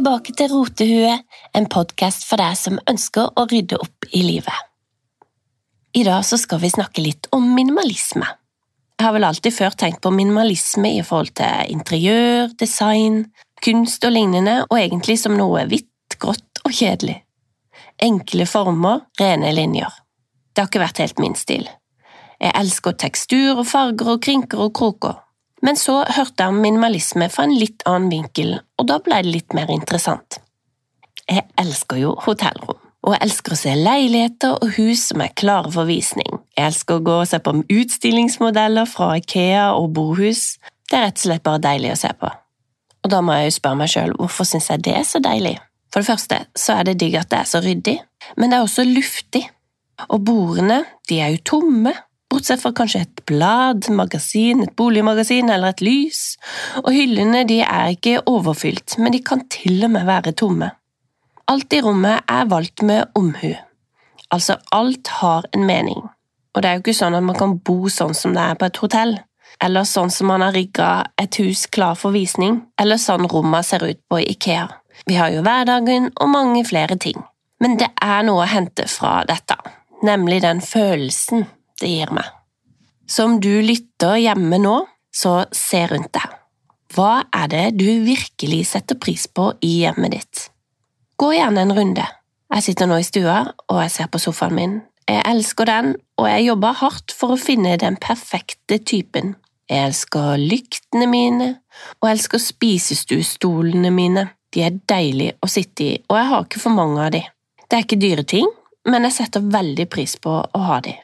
tilbake til Rotehue, en podkast for deg som ønsker å rydde opp i livet. I dag skal vi snakke litt om minimalisme. Jeg har vel alltid før tenkt på minimalisme i forhold til interiør, design, kunst og lignende, og egentlig som noe hvitt, grått og kjedelig. Enkle former, rene linjer. Det har ikke vært helt min stil. Jeg elsker tekstur og farger og krinker og kroker, men så hørte jeg om minimalisme fra en litt annen vinkel, og da ble det litt mer interessant. Jeg elsker jo hotellrom, og jeg elsker å se leiligheter og hus som er klare for visning. Jeg elsker å gå og se på utstillingsmodeller fra Ikea og Bohus. Det er rett og slett bare deilig å se på. Og da må jeg jo spørre meg sjøl hvorfor syns jeg det er så deilig? For det første så er det digg at det er så ryddig, men det er også luftig. Og bordene, de er jo tomme, bortsett fra kanskje et blad, magasin, et boligmagasin eller et lys, og hyllene de er ikke overfylt, men de kan til og med være tomme. Alt i rommet er valgt med omhu, altså alt har en mening, og det er jo ikke sånn at man kan bo sånn som det er på et hotell, eller sånn som man har rigga et hus klar for visning, eller sånn rommet ser ut på Ikea. Vi har jo hverdagen og mange flere ting, men det er noe å hente fra dette, nemlig den følelsen det gir meg. Så du lytter hjemme nå, så se rundt deg. Hva er det du virkelig setter pris på i hjemmet ditt? Gå gjerne en runde. Jeg sitter nå i stua, og jeg ser på sofaen min. Jeg elsker den, og jeg jobber hardt for å finne den perfekte typen. Jeg elsker lyktene mine, og jeg elsker spisestuestolene mine. De er deilige å sitte i, og jeg har ikke for mange av de. Det er ikke dyre ting, men jeg setter veldig pris på å ha de.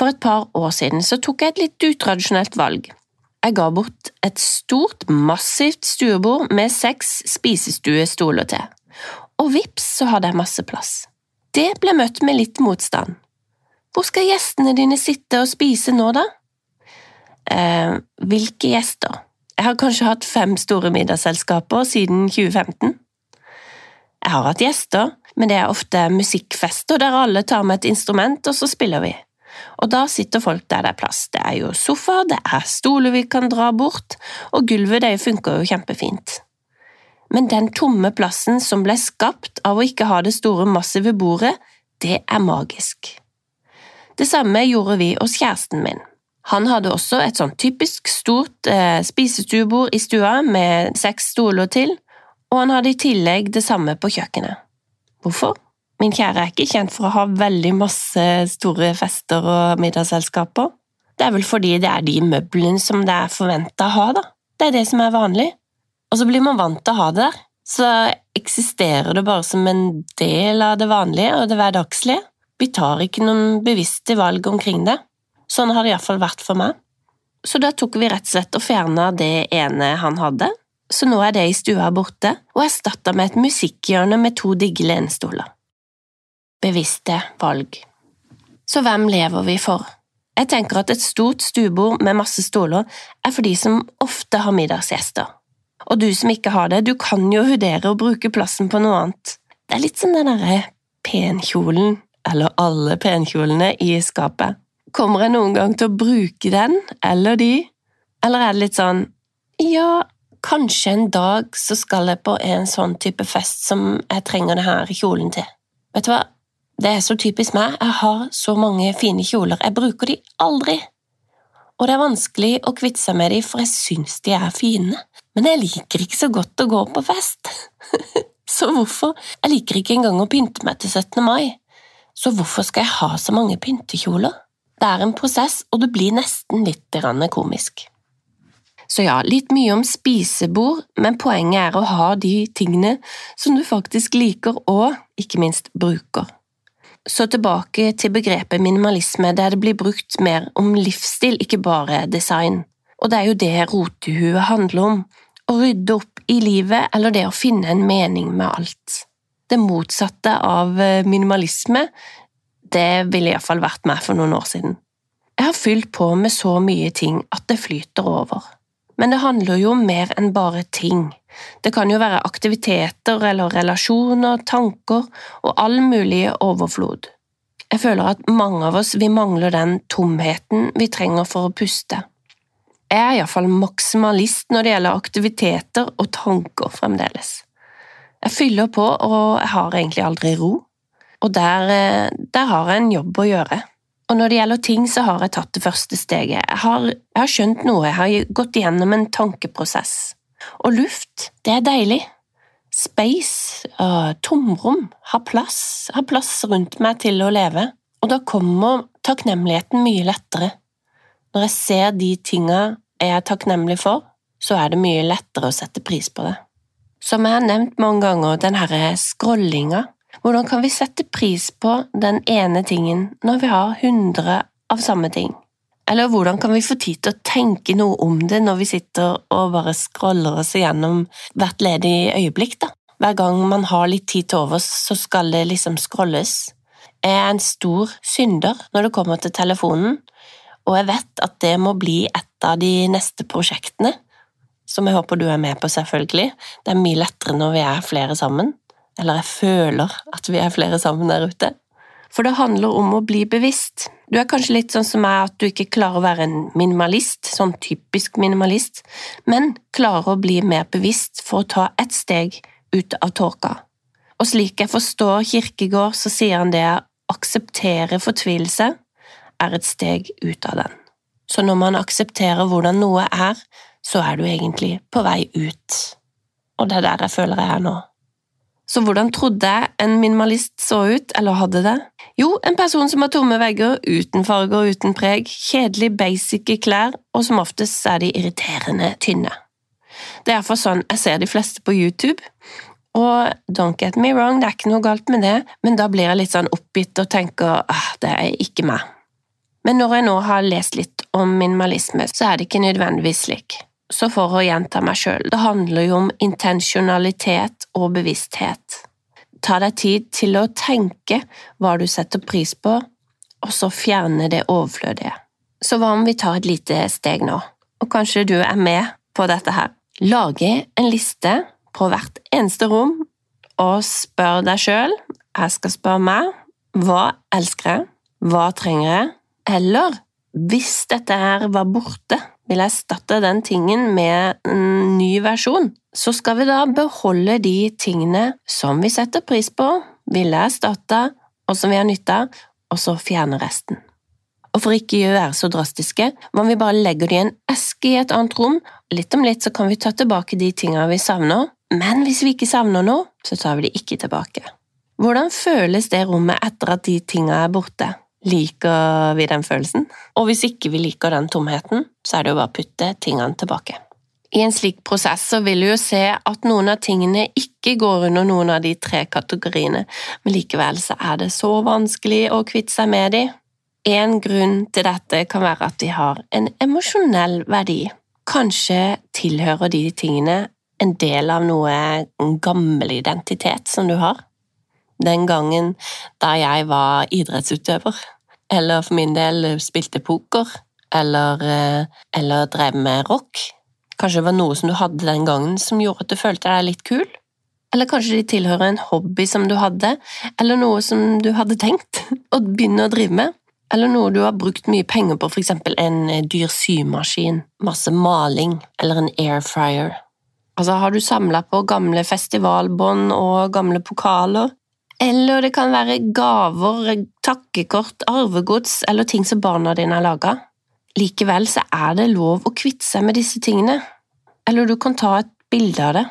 For et par år siden så tok jeg et litt utradisjonelt valg. Jeg ga bort et stort, massivt stuebord med seks spisestuestoler til, og vips så hadde jeg masse plass. Det ble møtt med litt motstand. Hvor skal gjestene dine sitte og spise nå, da? Eh, hvilke gjester? Jeg har kanskje hatt fem store middagsselskaper siden 2015. Jeg har hatt gjester, men det er ofte musikkfester der alle tar med et instrument, og så spiller vi og da sitter folk der det er plass. Det er jo sofa, det er stoler vi kan dra bort, og gulvet det funker jo kjempefint. Men den tomme plassen som ble skapt av å ikke ha det store, massive bordet, det er magisk. Det samme gjorde vi hos kjæresten min. Han hadde også et sånn typisk stort eh, spisestuebord i stua med seks stoler til, og han hadde i tillegg det samme på kjøkkenet. Hvorfor? Min kjære er ikke kjent for å ha veldig masse store fester og middagsselskaper. Det er vel fordi det er de møblene som det er forventa å ha, da. Det er det som er vanlig. Og så blir man vant til å ha det der. Så eksisterer det bare som en del av det vanlige og det hverdagslige. Vi tar ikke noen bevisste valg omkring det. Sånn har det iallfall vært for meg. Så da tok vi rett og slett og fjerna det ene han hadde, så nå er det i stua borte, og erstatta med et musikkhjørne med to digge lenestoler bevisste valg. Så hvem lever vi for? Jeg tenker at et stort stuebord med masse stoler er for de som ofte har middagsgjester. Og du som ikke har det, du kan jo vurdere å bruke plassen på noe annet. Det er litt som den derre penkjolen, eller alle penkjolene, i skapet. Kommer jeg noen gang til å bruke den, eller de? Eller er det litt sånn ja, kanskje en dag så skal jeg på en sånn type fest som jeg trenger denne kjolen til. Vet du hva, det er så typisk meg, jeg har så mange fine kjoler, jeg bruker de aldri. Og det er vanskelig å kvitte seg med de, for jeg syns de er fine, men jeg liker ikke så godt å gå på fest. så hvorfor? Jeg liker ikke engang å pynte meg til 17. mai, så hvorfor skal jeg ha så mange pyntekjoler? Det er en prosess, og det blir nesten litt komisk. Så ja, litt mye om spisebord, men poenget er å ha de tingene som du faktisk liker og, ikke minst, bruker. Så tilbake til begrepet minimalisme, der det blir brukt mer om livsstil, ikke bare design. Og det er jo det rotehuet handler om, å rydde opp i livet eller det å finne en mening med alt. Det motsatte av eh, minimalisme, det ville iallfall vært meg for noen år siden. Jeg har fylt på med så mye ting at det flyter over. Men det handler jo om mer enn bare ting. Det kan jo være aktiviteter eller relasjoner, tanker og all mulig overflod. Jeg føler at mange av oss vi mangler den tomheten vi trenger for å puste. Jeg er iallfall maksimalist når det gjelder aktiviteter og tanker fremdeles. Jeg fyller på, og jeg har egentlig aldri ro. Og der, eh, der har jeg en jobb å gjøre. Og når det gjelder ting, så har jeg tatt det første steget. Jeg har, jeg har skjønt noe, jeg har gått igjennom en tankeprosess. Og luft, det er deilig. Space, uh, tomrom, har plass, har plass rundt meg til å leve. Og da kommer takknemligheten mye lettere. Når jeg ser de tinga jeg er takknemlig for, så er det mye lettere å sette pris på det. Som jeg har nevnt mange ganger, den herre scrollinga. Hvordan kan vi sette pris på den ene tingen når vi har hundre av samme ting? Eller hvordan kan vi få tid til å tenke noe om det når vi sitter og bare scroller oss igjennom hvert ledig øyeblikk, da? Hver gang man har litt tid til overs, så skal det liksom scrolles. Jeg er en stor synder når det kommer til telefonen, og jeg vet at det må bli et av de neste prosjektene som jeg håper du er med på, selvfølgelig. Det er mye lettere når vi er flere sammen. Eller jeg føler at vi er flere sammen der ute. For det handler om å bli bevisst. Du er kanskje litt sånn som meg at du ikke klarer å være en minimalist, sånn typisk minimalist, men klarer å bli mer bevisst for å ta ett steg ut av tåka. Og slik jeg forstår Kirkegård, så sier han det å akseptere fortvilelse er et steg ut av den. Så når man aksepterer hvordan noe er, så er du egentlig på vei ut. Og det er der jeg føler jeg er nå. Så hvordan trodde jeg en minimalist så ut, eller hadde det? Jo, en person som har tomme vegger, uten farger, uten preg, kjedelig basic klær, og som oftest er de irriterende tynne. Det er iallfall sånn jeg ser de fleste på YouTube, og don't get me wrong, det er ikke noe galt med det, men da blir jeg litt sånn oppgitt og tenker ah, det er ikke meg. Men når jeg nå har lest litt om minimalisme, så er det ikke nødvendigvis slik. Så for å gjenta meg sjøl, det handler jo om intensjonalitet og bevissthet. Ta deg tid til å tenke hva du setter pris på, og så fjerne det overflødige. Så hva om vi tar et lite steg nå, og kanskje du er med på dette her? Lage en liste på hvert eneste rom, og spør deg sjøl, jeg skal spørre meg, hva elsker jeg, hva trenger jeg, eller hvis dette her var borte, vil erstatte den tingen med en ny versjon, så skal vi da beholde de tingene som vi setter pris på, ville erstatte, og som vi har nytte av, og så fjerne resten. Og for ikke å være så drastiske, om vi bare legger det i en eske i et annet rom? Litt om litt så kan vi ta tilbake de tingene vi savner, men hvis vi ikke savner noe, så tar vi de ikke tilbake. Hvordan føles det rommet etter at de tingene er borte? Liker vi den følelsen? Og hvis ikke vi liker den tomheten, så er det jo bare å putte tingene tilbake. I en slik prosess så vil du jo se at noen av tingene ikke går under noen av de tre kategoriene, men likevel så er det så vanskelig å kvitte seg med de. En grunn til dette kan være at de har en emosjonell verdi. Kanskje tilhører de tingene en del av noe gammel identitet som du har den gangen da jeg var idrettsutøver, eller for min del spilte poker, eller, eh, eller drev med rock. Kanskje det var noe som du hadde den gangen som gjorde at du følte deg litt kul? Eller kanskje de tilhører en hobby som du hadde, eller noe som du hadde tenkt å begynne å drive med? Eller noe du har brukt mye penger på, eksempel en eh, dyr symaskin, masse maling eller en air fryer. Altså, har du samla på gamle festivalbånd og gamle pokaler? Eller det kan være gaver, takkekort, arvegods eller ting som barna dine har laga. Likevel så er det lov å kvitte seg med disse tingene. Eller du kan ta et bilde av det.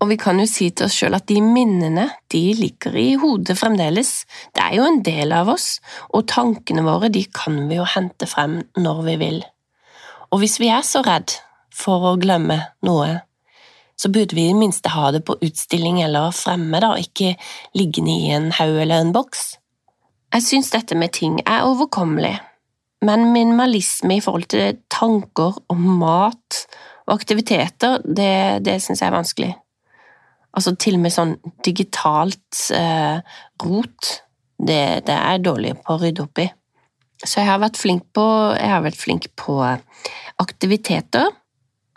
Og vi kan jo si til oss sjøl at de minnene, de ligger i hodet fremdeles. Det er jo en del av oss, og tankene våre, de kan vi jo hente frem når vi vil. Og hvis vi er så redd for å glemme noe, så burde vi i det minste ha det på utstilling eller fremme, da, ikke liggende i en haug eller en boks. Jeg syns dette med ting er overkommelig, men minimalisme i forhold til tanker om mat og aktiviteter, det, det syns jeg er vanskelig. Altså til og med sånn digitalt eh, rot, det, det, er jeg dårlig på å rydde opp i. Så jeg har vært flink på, vært flink på aktiviteter,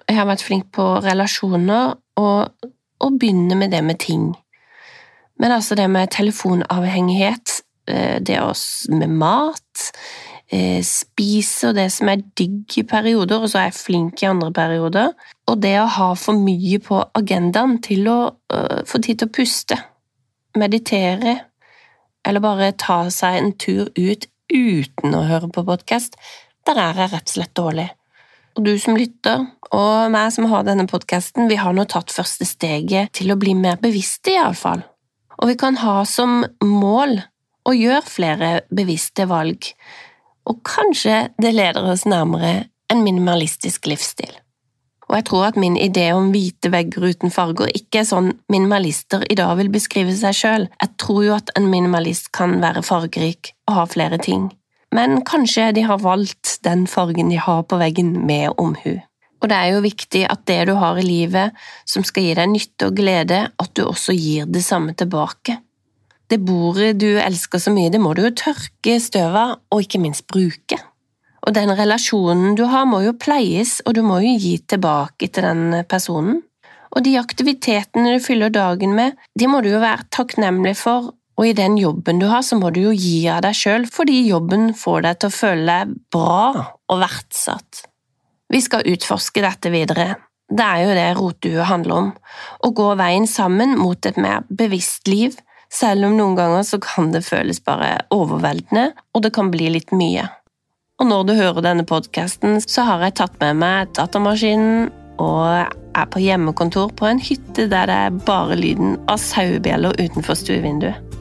jeg har vært flink på relasjoner og, å begynne med det med ting. Men altså det med telefonavhengighet, eh, det med mat, Spise spiser det som er digg i perioder, og så er jeg flink i andre perioder. Og det å ha for mye på agendaen til å uh, få tid til å puste, meditere, eller bare ta seg en tur ut uten å høre på podkast, der er jeg rett og slett dårlig. Og du som lytter, og meg som har denne podkasten, vi har nå tatt første steget til å bli mer bevisste, iallfall. Og vi kan ha som mål å gjøre flere bevisste valg, og kanskje det leder oss nærmere en minimalistisk livsstil. Og jeg tror at min idé om hvite vegger uten farger ikke er sånn minimalister i dag vil beskrive seg sjøl. Jeg tror jo at en minimalist kan være fargerik og ha flere ting, men kanskje de har valgt den fargen de har på veggen med omhu. Og det er jo viktig at det du har i livet som skal gi deg nytte og glede, at du også gir det samme tilbake. Det bordet du elsker så mye, det må du jo tørke støvet av, og ikke minst bruke. Og den relasjonen du har, må jo pleies, og du må jo gi tilbake til den personen. Og de aktivitetene du fyller dagen med, de må du jo være takknemlig for, og i den jobben du har, så må du jo gi av deg sjøl, fordi jobben får deg til å føle deg bra og verdsatt. Vi skal utforske dette videre. Det er jo det rotdue handler om, å gå veien sammen mot et mer bevisst liv, selv om noen ganger så kan det føles bare overveldende, og det kan bli litt mye. Og når du hører denne podkasten, så har jeg tatt med meg datamaskinen og er på hjemmekontor på en hytte der det er bare lyden av sauebjeller utenfor stuevinduet.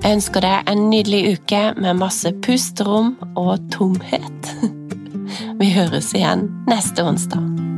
Jeg ønsker deg en nydelig uke med masse pusterom og tomhet. Vi høres igjen neste onsdag.